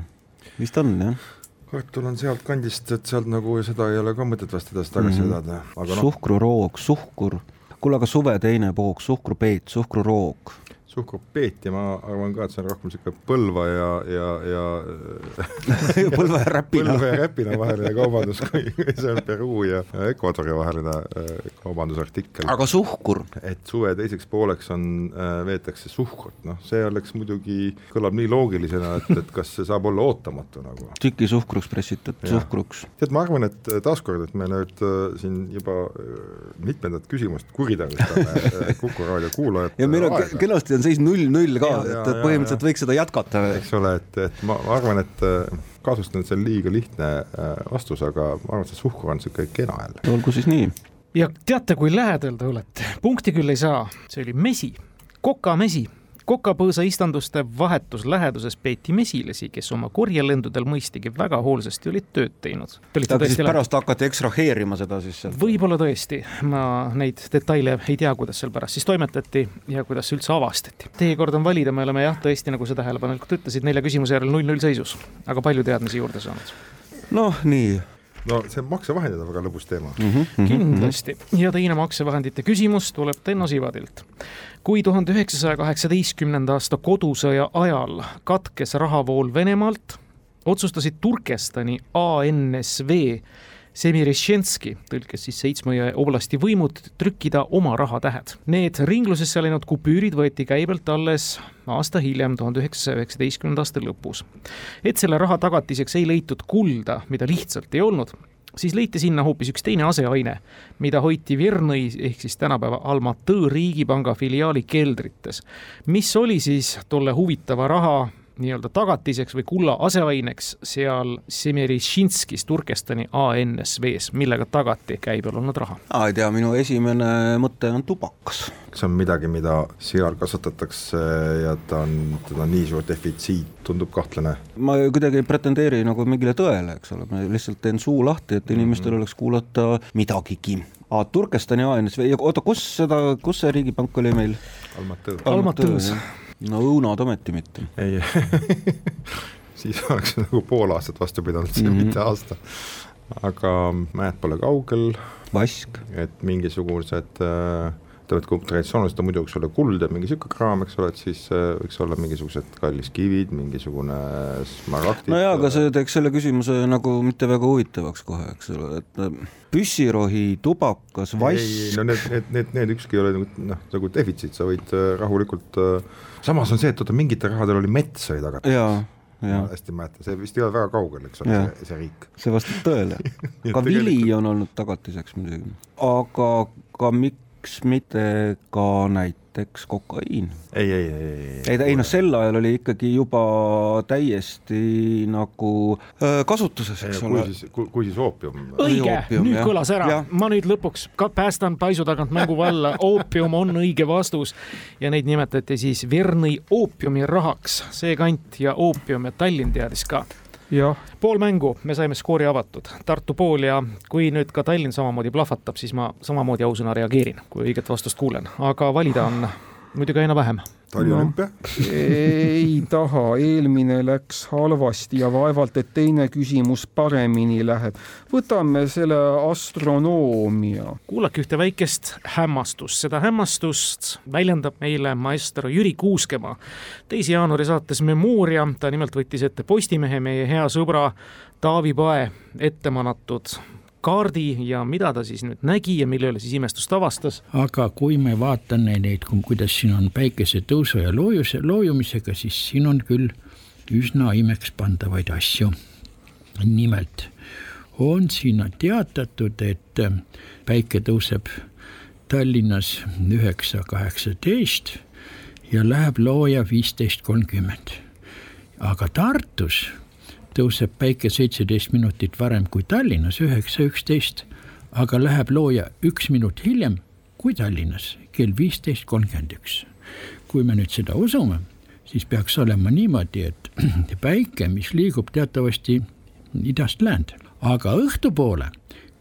C: vist on jah?
B: kartul on sealt kandist, et sealt nagu seda ei ole ka mõtet vast edasi-tagasi mm -hmm. vedada
C: no.. suhkruroog, suhkur, kuule aga suve teine poog, suhkrupeet, suhkruroog
B: suhkrupeet ja ma arvan ka, et see on rohkem niisugune Põlva ja, ja, ja [laughs]
C: Põlva ja Räpina [laughs]
B: Põlva ja Räpina vaheline kaubandus, kui see on Peruu ja Ecuadori vaheline äh, kaubandusartikkel.
C: aga suhkur?
B: et suve teiseks pooleks on, äh, veetakse suhkrut, noh, see oleks muidugi, kõlab nii loogilisena, et, et kas see saab olla ootamatu nagu.
C: tüki suhkruks pressitud, suhkruks.
B: tead, ma arvan, et taaskord, et me nüüd siin juba mitmendat küsimust kuritarvitame Kuku raadio kuulajate
C: ja meil on kenasti on seis null-null ka, et, et põhimõtteliselt võiks seda jätkata.
B: eks ole, et, et ma, ma arvan, et äh, kahtlustan, et see on liiga lihtne äh, vastus, aga ma arvan, et see suhkur on niisugune kena jälle.
C: olgu siis nii.
A: ja teate, kui lähedal te olete, punkti küll ei saa, see oli mesi, kokamesi kokapõõsa istanduste vahetus läheduses peeti mesilasi, kes oma korjelendudel mõistagi väga hoolsasti olid tööd teinud.
C: pärast hakati ekstraheerima seda siis sealt?
A: võib-olla tõesti, ma neid detaile ei tea, kuidas seal pärast siis toimetati ja kuidas üldse avastati. Teie kord on valida, me oleme jah, tõesti, nagu sa tähelepanelikult ütlesid, nelja küsimuse järel null-null seisus, aga palju teadmisi juurde saanud.
C: noh, nii
B: no see maksevahendid on väga lõbus teema
A: mm. -hmm. kindlasti ja teine maksevahendite küsimus tuleb Tenno Sivadilt kui tuhande üheksasaja kaheksateistkümnenda aasta kodusõja ajal katkes rahavool Venemaalt, otsustasid Turkestani ANSV Semirešenski, tõlkes siis Seitsme oblasti võimud, trükkida oma rahatähed. Need ringlusesse läinud kupüürid võeti käibelt alles aasta hiljem, tuhande üheksasaja üheksateistkümnenda aasta lõpus. et selle raha tagatiseks ei leitud kulda, mida lihtsalt ei olnud, siis leiti sinna hoopis üks teine aseaine, mida hoiti Virnõi ehk siis tänapäeva Almatõõ riigipanga filiaali keldrites, mis oli siis tolle huvitava raha nii-öelda tagatiseks või kulla aseaineks seal Semerišinskis Turkestani ANSV-s, millega tagati käibel olnud raha.
C: ei tea, minu esimene mõte on tubakas.
B: see on midagi, mida seal kasvatatakse ja ta on, teda on nii suur defitsiit, tundub kahtlane.
C: ma kuidagi ei pretendeeri nagu mingile tõele, eks ole, ma lihtsalt teen suu lahti, et inimestel mm -hmm. oleks kuulata midagigi aa, Turkestani ANSV, oota, kus seda, kus see riigipank oli meil?
B: Almatõõs.
A: Almatõõs
C: no õunad ometi mitte.
B: ei [laughs] siis oleks nagu pool aastat vastu pidanud mm, -hmm. mitte aasta. aga mäed pole kaugel.
C: vask.
B: et mingisugused äh, ütleme, et kui traditsiooniliselt on muidu, eks ole, kuld ja mingi niisugune kraam, eks ole, et siis äh, võiks olla mingisugused kalliskivid, mingisugune smaragdid.
C: no jaa, aga see teeks selle küsimuse nagu mitte väga huvitavaks kohe, eks ole, et äh, püssirohi, tubakas, vass.
B: no need, need, need, need ükski ei ole nagu noh, nagu defitsiit, sa võid rahulikult äh, samas on see, et oota, mingitel rahadel oli mets oli taga. ma hästi mäletan, see vist ei ole väga kaugel, eks ole, see, see riik.
C: see vastab tõele [laughs] ka vili on olnud tagatiseks muidugi, aga ka miks miks mitte ka näiteks kokaiin?
B: ei, ei, ei, ei.
C: ei, ei noh, sel ajal oli ikkagi juba täiesti nagu äh, kasutuses, eks ole.
B: kui siis, kui siis oopium.
A: õige, nüüd jah. kõlas ära, ma nüüd lõpuks ka päästan paisu tagant mängu valla, [laughs] oopium on õige vastus ja neid nimetati siis Verni oopiumirahaks, see kant ja oopium ja Tallinn teadis ka pool mängu, me saime skoori avatud, Tartu pool ja kui nüüd ka Tallinn samamoodi plahvatab, siis ma samamoodi ausõna reageerin, kui õiget vastust kuulen, aga valida on muidugi aina vähem
B: taliolümpia
D: no,? ei taha, eelmine läks halvasti ja vaevalt, et teine küsimus paremini läheb. võtame selle astronoomia.
A: kuulake ühte väikest hämmastust, seda hämmastust väljendab meile maestro Jüri Kuuskemaa. teise jaanuari saates Memoria, ta nimelt võttis ette Postimehe, meie hea sõbra Taavi Pae ette manatud kaardi ja mida ta siis nüüd nägi ja mille üle siis imestust avastas.
G: aga kui me vaatame neid, kuidas siin on päikesetõusu ja loojuse, loojumisega, siis siin on küll üsna imekspandavaid asju. nimelt on sinna teatatud, et päike tõuseb Tallinnas üheksa kaheksateist ja läheb looja viisteist kolmkümmend. aga Tartus tõuseb päike seitseteist minutit varem kui Tallinnas, üheksa üksteist, aga läheb looja üks minut hiljem kui Tallinnas, kell viisteist kolmkümmend üks. kui me nüüd seda usume, siis peaks olema niimoodi, et [clears throat] päike, mis liigub teatavasti idast läände, aga õhtupoole,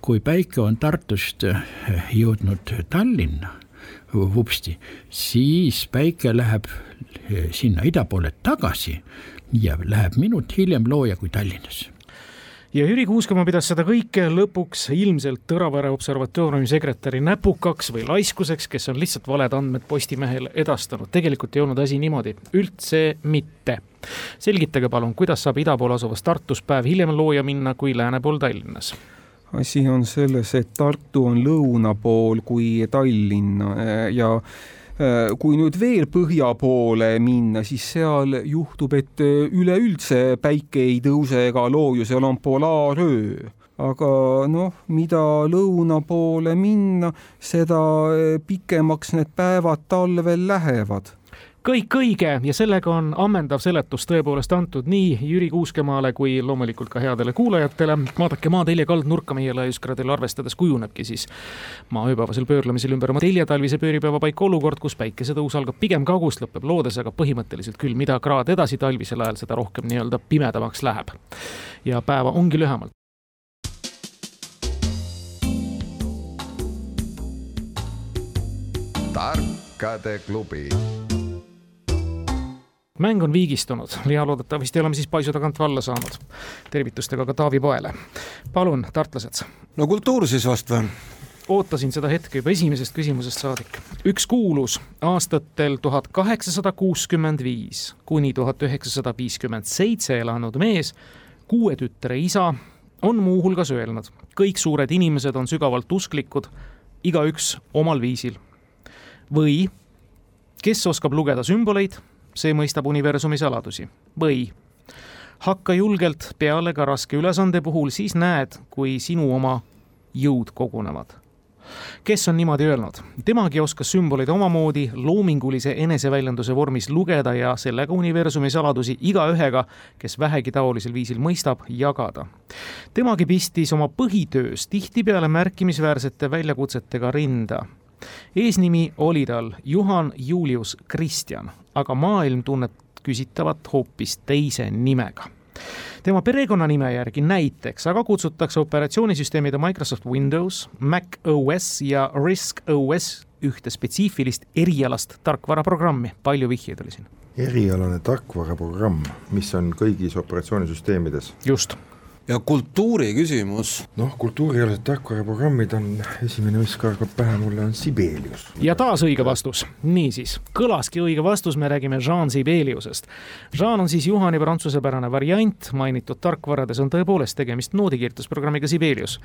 G: kui päike on Tartust eh, jõudnud Tallinna vupsti, siis päike läheb eh, sinna ida poole tagasi ja läheb minut hiljem looja kui Tallinnas
A: ja Jüri Kuuskemaa pidas seda kõike lõpuks ilmselt Tõravere observatooriumi sekretäri näpukaks või laiskuseks, kes on lihtsalt valed andmed Postimehele edastanud. tegelikult ei olnud asi niimoodi, üldse mitte. selgitage palun, kuidas saab ida pool asuvas Tartus päev hiljem looja minna kui lääne pool Tallinnas?
D: asi on selles, et Tartu on lõuna pool kui Tallinn ja kui nüüd veel põhja poole minna, siis seal juhtub, et äh, üleüldse päike ei tõuse ega looju, seal on polaaröö. Aga noh, mida lõuna poole minna, seda äh, pikemaks need päevad talvel lähevad
A: kõik õige ja sellega on ammendav seletus tõepoolest antud nii Jüri Kuuskemaale kui loomulikult ka headele kuulajatele. vaadake, maa telje kaldnurka meie laiuskradel arvestades kujunebki siis maa ööpäevasel pöörlemisel ümber oma teljetalvise pööripäeva paika olukord, kus päikesetõus algab pigem kagust, lõpeb loodes, aga põhimõtteliselt küll, mida kraad edasi talvisel ajal, seda rohkem nii-öelda pimedamaks läheb. ja päeva ongi lühemalt.
F: tarkade klubi
A: mäng on viigistunud ja loodetavasti oleme siis paisu tagant valla saanud. tervitustega ka Taavi Poele. palun, tartlased.
C: no kultuur siis vast või?
A: ootasin seda hetke juba esimesest küsimusest saadik. üks kuulus aastatel tuhat kaheksasada kuuskümmend viis kuni tuhat üheksasada viiskümmend seitse elanud mees, kuue tütre isa, on muuhulgas öelnud, kõik suured inimesed on sügavalt usklikud, igaüks omal viisil. või kes oskab lugeda sümboleid see mõistab universumi saladusi. või hakka julgelt peale ka raske ülesande puhul, siis näed, kui sinu oma jõud kogunevad. kes on niimoodi öelnud? temagi oskas sümboleid omamoodi loomingulise eneseväljenduse vormis lugeda ja sellega universumi saladusi igaühega, kes vähegi taolisel viisil mõistab, jagada. temagi pistis oma põhitöös tihtipeale märkimisväärsete väljakutsetega rinda eesnimi oli tal Juhan Julius Kristjan, aga maailm tunneb küsitavat hoopis teise nimega tema perekonnanime järgi näiteks aga kutsutakse operatsioonisüsteemide Microsoft Windows, Mac OS ja Risk OS ühte spetsiifilist erialast tarkvaraprogrammi, palju vihjeid oli siin?
B: erialane tarkvaraprogramm, mis on kõigis operatsioonisüsteemides.
A: just
C: ja kultuuri küsimus.
B: noh, kultuurialased tarkvaraprogrammid on, esimene, mis kargab pähe mulle, on Sibelius.
A: ja taas õige vastus. niisiis, kõlaski õige vastus, me räägime Jean Sibeliusest. Jean on siis Juhani prantsusepärane variant, mainitud tarkvarades on tõepoolest tegemist noodikirjutusprogrammiga Sibelius.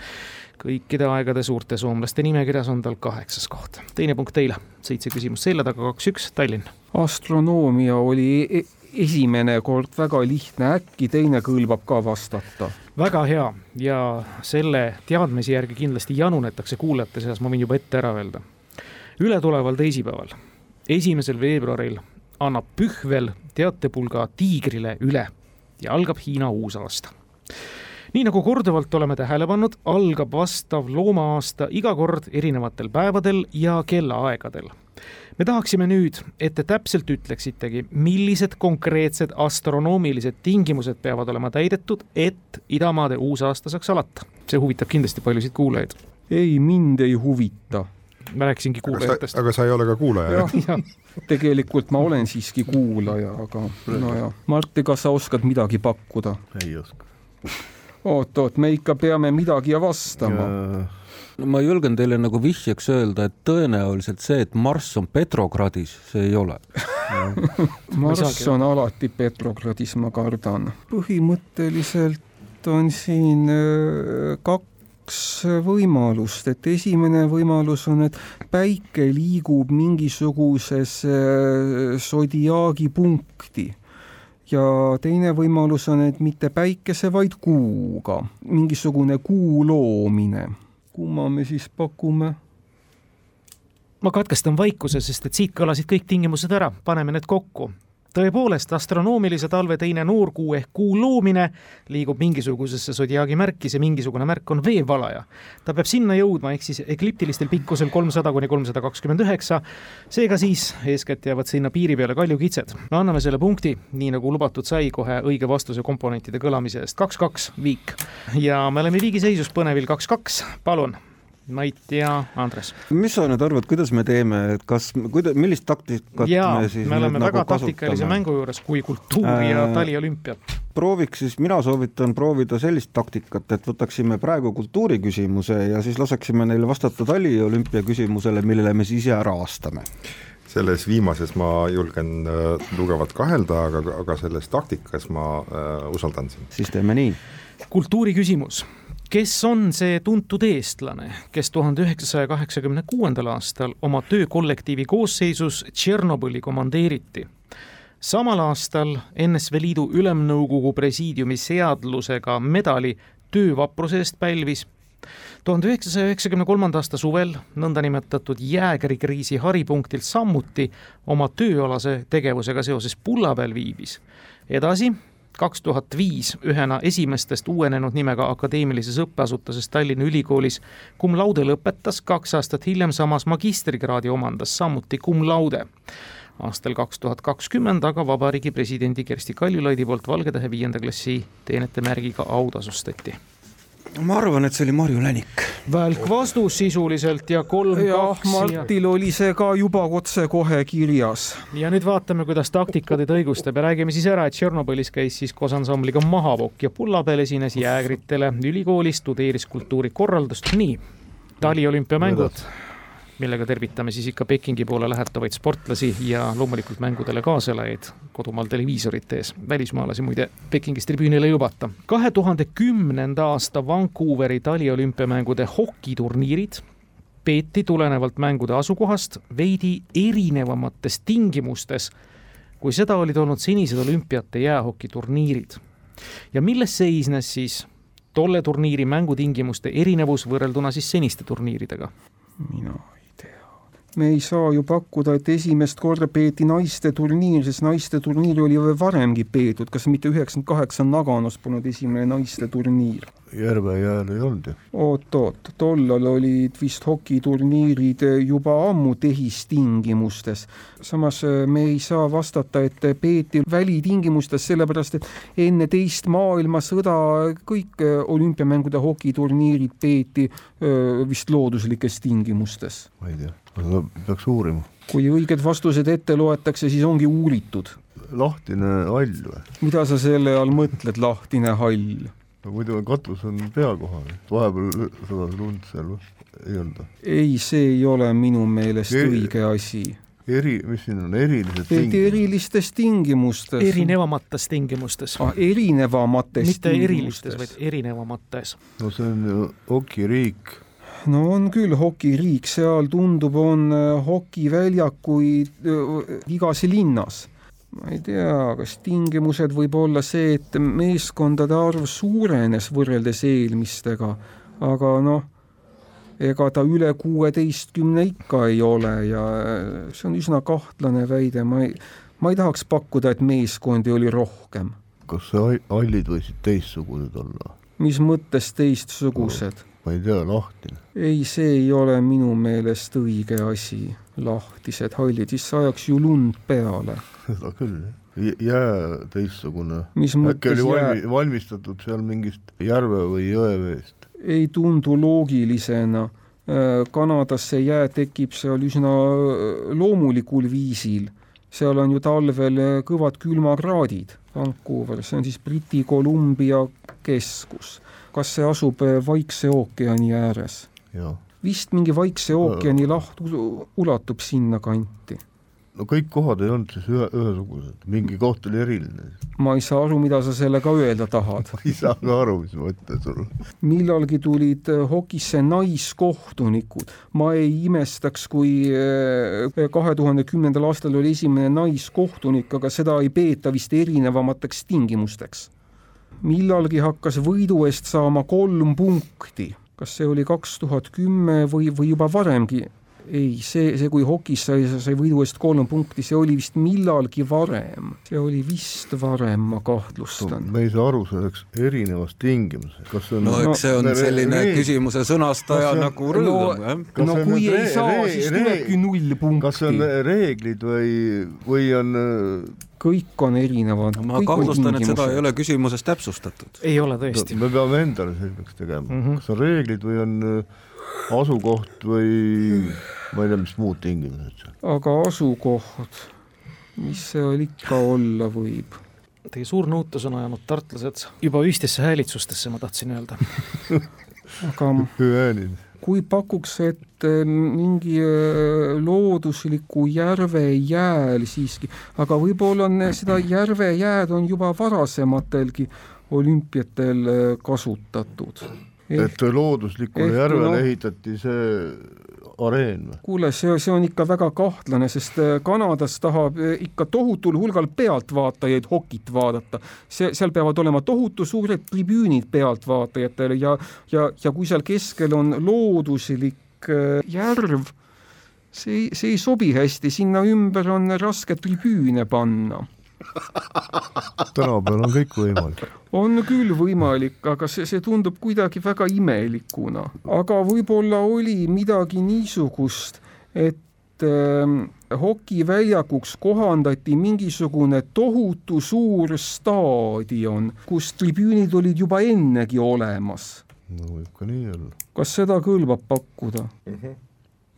A: kõikide aegade suurte soomlaste nimekirjas on tal kaheksas koht. teine punkt teile, seitse küsimust selja taga, kaks-üks, Tallinn.
D: astronoomia oli e esimene kord väga lihtne, äkki teine kõlbab ka vastata?
A: Väga hea ja selle teadmise järgi kindlasti janunetakse kuulajate seas, ma võin juba ette ära öelda. ületuleval teisipäeval, esimesel veebruaril annab Pühvel teatepulga Tiigrile üle ja algab Hiina uusaasta nii nagu korduvalt oleme tähele pannud, algab vastav loomaaasta iga kord erinevatel päevadel ja kellaaegadel. Me tahaksime nüüd, et te täpselt ütleksitegi, millised konkreetsed astronoomilised tingimused peavad olema täidetud, et idamaade uusaasta saaks alata. see huvitab kindlasti paljusid kuulajaid.
D: ei, mind ei huvita
A: ma rääkisingi kuulajatest.
B: aga sa ei ole ka kuulaja?
D: jah, [laughs] tegelikult ma olen siiski kuulaja, aga nojah. Martti, kas sa oskad midagi pakkuda?
E: ei oska
D: oot-oot, me ikka peame midagi vastama.
C: No ma julgen teile nagu vihjeks öelda, et tõenäoliselt see, et Marss on Petrogradis, see ei ole [laughs]
D: Marss on alati Petrogradis, ma kardan. põhimõtteliselt on siin äh, kaks võimalust, et esimene võimalus on, et päike liigub mingisuguses sodiaagi äh, punkti ja teine võimalus on, et mitte päikese, vaid kuuga, mingisugune kuu loomine. Kumma me siis pakume?
A: ma katkestan vaikuse, sest et siit kõlasid kõik tingimused ära, paneme need kokku tõepoolest, astronoomilise talve teine noorkuu ehk kuu loomine liigub mingisugusesse sodiaagi märki, see mingisugune märk on veevalaja. ta peab sinna jõudma, ehk siis ekliptilistel pikkusel kolmsada kuni kolmsada kakskümmend üheksa. seega siis eeskätt jäävad sinna piiri peale kaljukitsed. me anname selle punkti, nii nagu lubatud sai, kohe õige vastuse komponentide kõlamise eest, kaks-kaks, viik. ja me oleme viigiseisus põnevil kaks-kaks, palun Mait ja Andres.
C: mis sa nüüd arvad, kuidas me teeme, et kas, kuida-, millist taktikat
A: Jaa,
C: me siis
A: me oleme
C: nüüd
A: väga
C: nagu
A: taktikalise mängu juures kui kultuuri ja
C: Äh,
A: taliolümpiat.
C: prooviks siis, mina soovitan proovida sellist taktikat, et võtaksime praegu kultuuriküsimuse ja siis laseksime neile vastata taliolümpia küsimusele, millele me siis ise ära vastame.
B: selles viimases ma julgen äh, tugevalt kahelda, aga, aga selles taktikas ma äh, usaldan sind.
C: siis teeme nii.
A: kultuuri küsimus kes on see tuntud eestlane, kes tuhande üheksasaja kaheksakümne kuuendal aastal oma töökollektiivi koosseisus Tšernobõli komandeeriti? samal aastal NSV Liidu Ülemnõukogu presiidiumi seadlusega medali töövapruse eest pälvis tuhande üheksasaja üheksakümne kolmanda aasta suvel nõndanimetatud jäägerikriisi haripunktilt samuti oma tööalase tegevusega seoses pulla peal viibis. edasi kaks tuhat viis ühena esimestest uuenenud nimega akadeemilises õppeasutuses Tallinna Ülikoolis cum laude lõpetas, kaks aastat hiljem samas magistrikraadi omandas, samuti cum laude. aastal kaks tuhat kakskümmend aga Vabariigi Presidendi Kersti Kaljulaidi poolt Valgetähe viienda klassi teenetemärgiga autasustati
C: ma arvan, et see oli Marju Länik.
A: välk vastus sisuliselt ja kolm
D: jah,
A: kaks
D: Martil oli see ka juba otsekohe kirjas.
A: ja nüüd vaatame, kuidas taktika teid õigustab. Ja räägime siis ära, et Tšernobõlis käis siis koos ansambliga Mahavokk ja pulla peal esines jäägritele, ülikoolis tudeeris kultuurikorraldust, nii, taliolümpiamängud, millega tervitame siis ikka Pekingi poole lähetavaid sportlasi ja loomulikult mängudele kaaselajaid kodumaal televiisorite ees. välismaalasi muide Pekingis tribüünile ei lubata. kahe tuhande kümnenda aasta Vancouveri taliolümpiamängude hokiturniirid peeti tulenevalt mängude asukohast veidi erinevamates tingimustes, kui seda olid olnud senised olümpiate jäähokiturniirid. ja milles seisnes siis tolle turniiri mängutingimuste erinevus võrrelduna siis seniste turniiridega?
D: mina. Me ei saa ju pakkuda, et esimest korda peeti naiste turniir, sest naiste turniiri oli ju varemgi peetud, kas mitte üheksakümmend kaheksa Naganos polnud esimene naiste turniir?
E: Järve jääl ei olnud ju.
D: oot-oot, tollal olid vist hokiturniirid juba ammu tehistingimustes. samas äh, me ei saa vastata, et peeti välitingimustes, sellepärast et enne teist maailmasõda kõik äh, olümpiamängude hokiturniirid peeti öö, vist looduslikes tingimustes.
E: ma ei tea, aga peaks uurima.
D: kui õiged vastused ette loetakse, siis ongi uuritud.
E: lahtine hall või?
D: mida sa selle all mõtled, lahtine hall?
E: no muidu katus on pea kohal, vahepeal sadas lund seal või? ei olnud või?
D: ei, see ei ole minu meelest
E: Ei-
D: õige asi.
E: eri, mis siin on, erilised
D: peeti erilistes tingimustes.
A: erinevamates tingimustes
D: ah, erinevamates
A: mitte erilistes, vaid erinevamates.
E: no see on ju hokiriik.
D: No on küll hokiriik, seal tundub, on äh, hokiväljakuid äh, igas linnas. ma ei tea, kas tingimused võib olla see, et meeskondade arv suurenes võrreldes eelmistega, aga noh, ega ta üle kuueteistkümne ikka ei ole ja see on üsna kahtlane väide, ma ei, ma ei tahaks pakkuda, et meeskondi oli rohkem.
E: kas see hallid võisid teistsugused olla?
D: mis mõttes teistsugused no.?
E: Ma ei tea, lahtine.
D: ei, see ei ole minu meelest õige asi, lahtised hallid, siis ajaks ju lund peale. [laughs]
E: seda küll, jää teistsugune.
D: äkki
E: oli valmi, valmistatud seal mingist järve või jõeveest?
D: ei tundu loogilisena. Äh, Kanadas see jää tekib seal üsna äh, loomulikul viisil. seal on ju talvel äh, kõvad külmakraadid, Vancouver, see on siis Briti Columbia keskus. Kas see asub Vaikse ookeani ääres? vist mingi Vaikse ookeani laht ulatub sinna kanti
E: no kõik kohad ei olnud siis ühe, ühesugused, mingi koht oli eriline.
D: ma ei saa aru, mida sa sellega öelda tahad [laughs]
E: ma ei saa ka aru, mis ma ütlen sulle.
D: millalgi tulid äh, hokisse naiskohtunikud, ma ei imestaks, kui äh, kahe tuhande kümnendal aastal oli esimene naiskohtunik, aga seda ei peeta vist erinevamateks tingimusteks. Millalgi hakkas võidu eest saama kolm punkti, kas see oli kaks tuhat kümme või, või juba varemgi ei, see, see, kui hokis sai, sai võidu eest kolm punkti, see oli vist millalgi varem, see oli vist varem, ma kahtlustan
E: no,. me ei saa aru selleks erinevast tingimusest,
C: kas see on no eks see on no, selline re, küsimuse sõnastaja on, nagu rõõm no,,
D: jah. no kui re, ei saa, siis tulebki null punkti.
E: kas see on reeglid või, või on
D: kõik on erinevad.
C: ma kahtlustan, et seda ei ole küsimuses täpsustatud.
A: ei ole tõesti
E: no,. me peame endale selgeks tegema mm, -hmm. kas on reeglid või on asukoht või ma ei tea, mis muud tingimused seal.
D: aga asukoht, mis seal ikka olla võib?
A: Teie suur nõutus on ajanud tartlased juba ühistesse häälitsustesse, ma tahtsin öelda [laughs]
D: aga kui pakuks, et eh, mingi eh, loodusliku järve jääl siiski, aga võib-olla on seda järve jääd on juba varasematelgi olümpiatel eh, kasutatud
E: et looduslikule järvele no, ehitati see areen või?
D: kuule, see, see on ikka väga kahtlane, sest äh, Kanadas tahab äh, ikka tohutul hulgal pealtvaatajaid hokit vaadata. see, seal peavad olema tohutu suured tribüünid pealtvaatajatele ja, ja, ja kui seal keskel on looduslik äh, järv, see, see ei sobi hästi, sinna ümber on raske tribüüne panna [laughs]
E: tänapäeval on kõik võimalik.
D: on küll võimalik, aga see, see tundub kuidagi väga imelikuna, aga võib-olla oli midagi niisugust, et äh, hokiväljakuks kohandati mingisugune tohutu suur staadion, kus tribüünid olid juba ennegi olemas.
E: no võib ka nii olla.
D: kas seda kõlbab pakkuda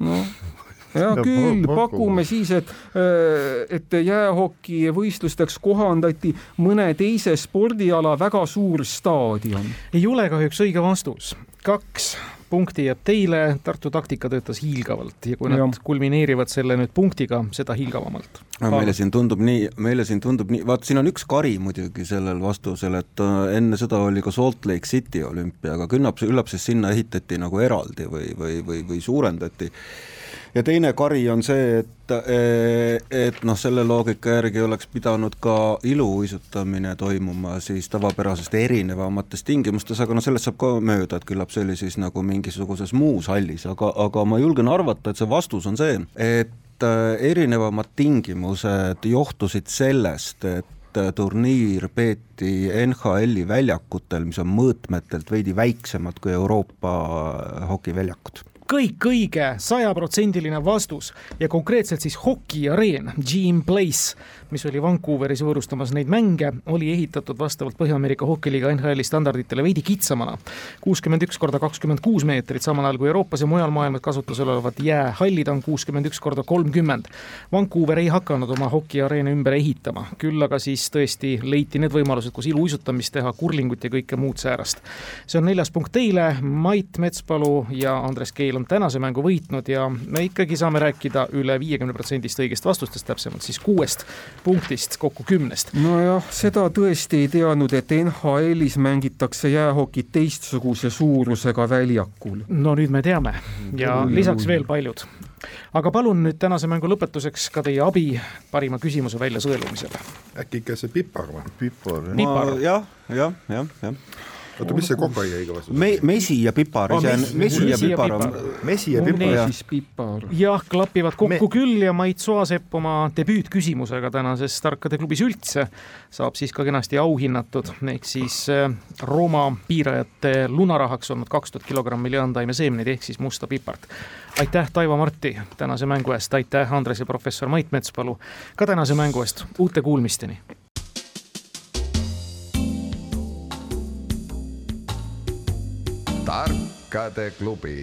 D: noh [laughs] hea küll, pakume siis, et, äh, et jäähokivõistlusteks kohandati mõne teise spordiala väga suur staadion.
A: ei ole kahjuks õige vastus. kaks punkti jääb teile, Tartu taktika töötas hiilgavalt ja kui nad ja. kulmineerivad selle nüüd punktiga, seda hiilgavamalt.
C: meile siin tundub nii, meile siin tundub nii, vaat siin on üks kari muidugi sellel vastusel, et äh, enne seda oli ka Salt Lake City olümpia, aga küllap, küllap siis sinna ehitati nagu eraldi või, või, või, või suurendati ja teine kari on see, et, et noh, selle loogika järgi oleks pidanud ka iluuisutamine toimuma siis tavapärasest erinevamates tingimustes, aga noh, sellest saab ka mööda, et küllap see oli siis nagu mingisuguses muus hallis, aga, aga ma julgen arvata, et see vastus on see, et äh, erinevamad tingimused johtusid sellest, et turniir peeti NHL-i väljakutel, mis on mõõtmetelt veidi väiksemad kui Euroopa hokiväljakud
A: kõik õige, sajaprotsendiline vastus ja konkreetselt siis hokiareen, Gene Place, mis oli Vancouveris võõrustamas neid mänge, oli ehitatud vastavalt Põhja-Ameerika hokiliiga NHL-i standarditele veidi kitsamana. kuuskümmend üks korda kakskümmend kuus meetrit, samal ajal kui Euroopas ja mujal maailmas kasutusel olevad jäähallid on kuuskümmend üks korda kolmkümmend. Vancouver ei hakanud oma hokiareene ümber ehitama, küll aga siis tõesti leiti need võimalused, kus iluuisutamist teha, kurlingut ja kõike muud säärast. see on neljas punkt teile, Mait Metspalu ja Andres Keel on tänase mängu võitnud ja me ikkagi saame rääkida üle viiekümne protsendist õigest vastustest, täpsemalt siis kuuest punktist kokku kümnest.
D: nojah, seda tõesti ei teadnud, et NHL-is mängitakse jäähokit teistsuguse suurusega väljakul.
A: no nüüd me teame ja lisaks veel paljud aga palun nüüd tänase mängu lõpetuseks ka teie abi parima küsimuse väljasõelumisel.
B: äkki ikka see pipar või?
E: pipar, jah,
C: jah, jah, jah
B: oota, mis see kokaiiniga vastu
C: Me, mesi ja pipar see on
B: mesi-
C: mesi ja pipar on
B: mesi ja pipar jah.
A: jah, klapivad kokku Me- küll ja Mait Soasepp oma debüütküsimusega tänases Tarkade klubis üldse saab siis ka kenasti auhinnatud, ehk siis äh, Rooma piirajate lunarahaks olnud kaks tuhat kilogrammi leandtaimeseemneid ehk siis musta pipart. aitäh, Taivo Marti tänase mängu eest, aitäh, Andres ja professor Mait Metspalu ka tänase mängu eest, uute kuulmisteni.
F: Tarkade klubi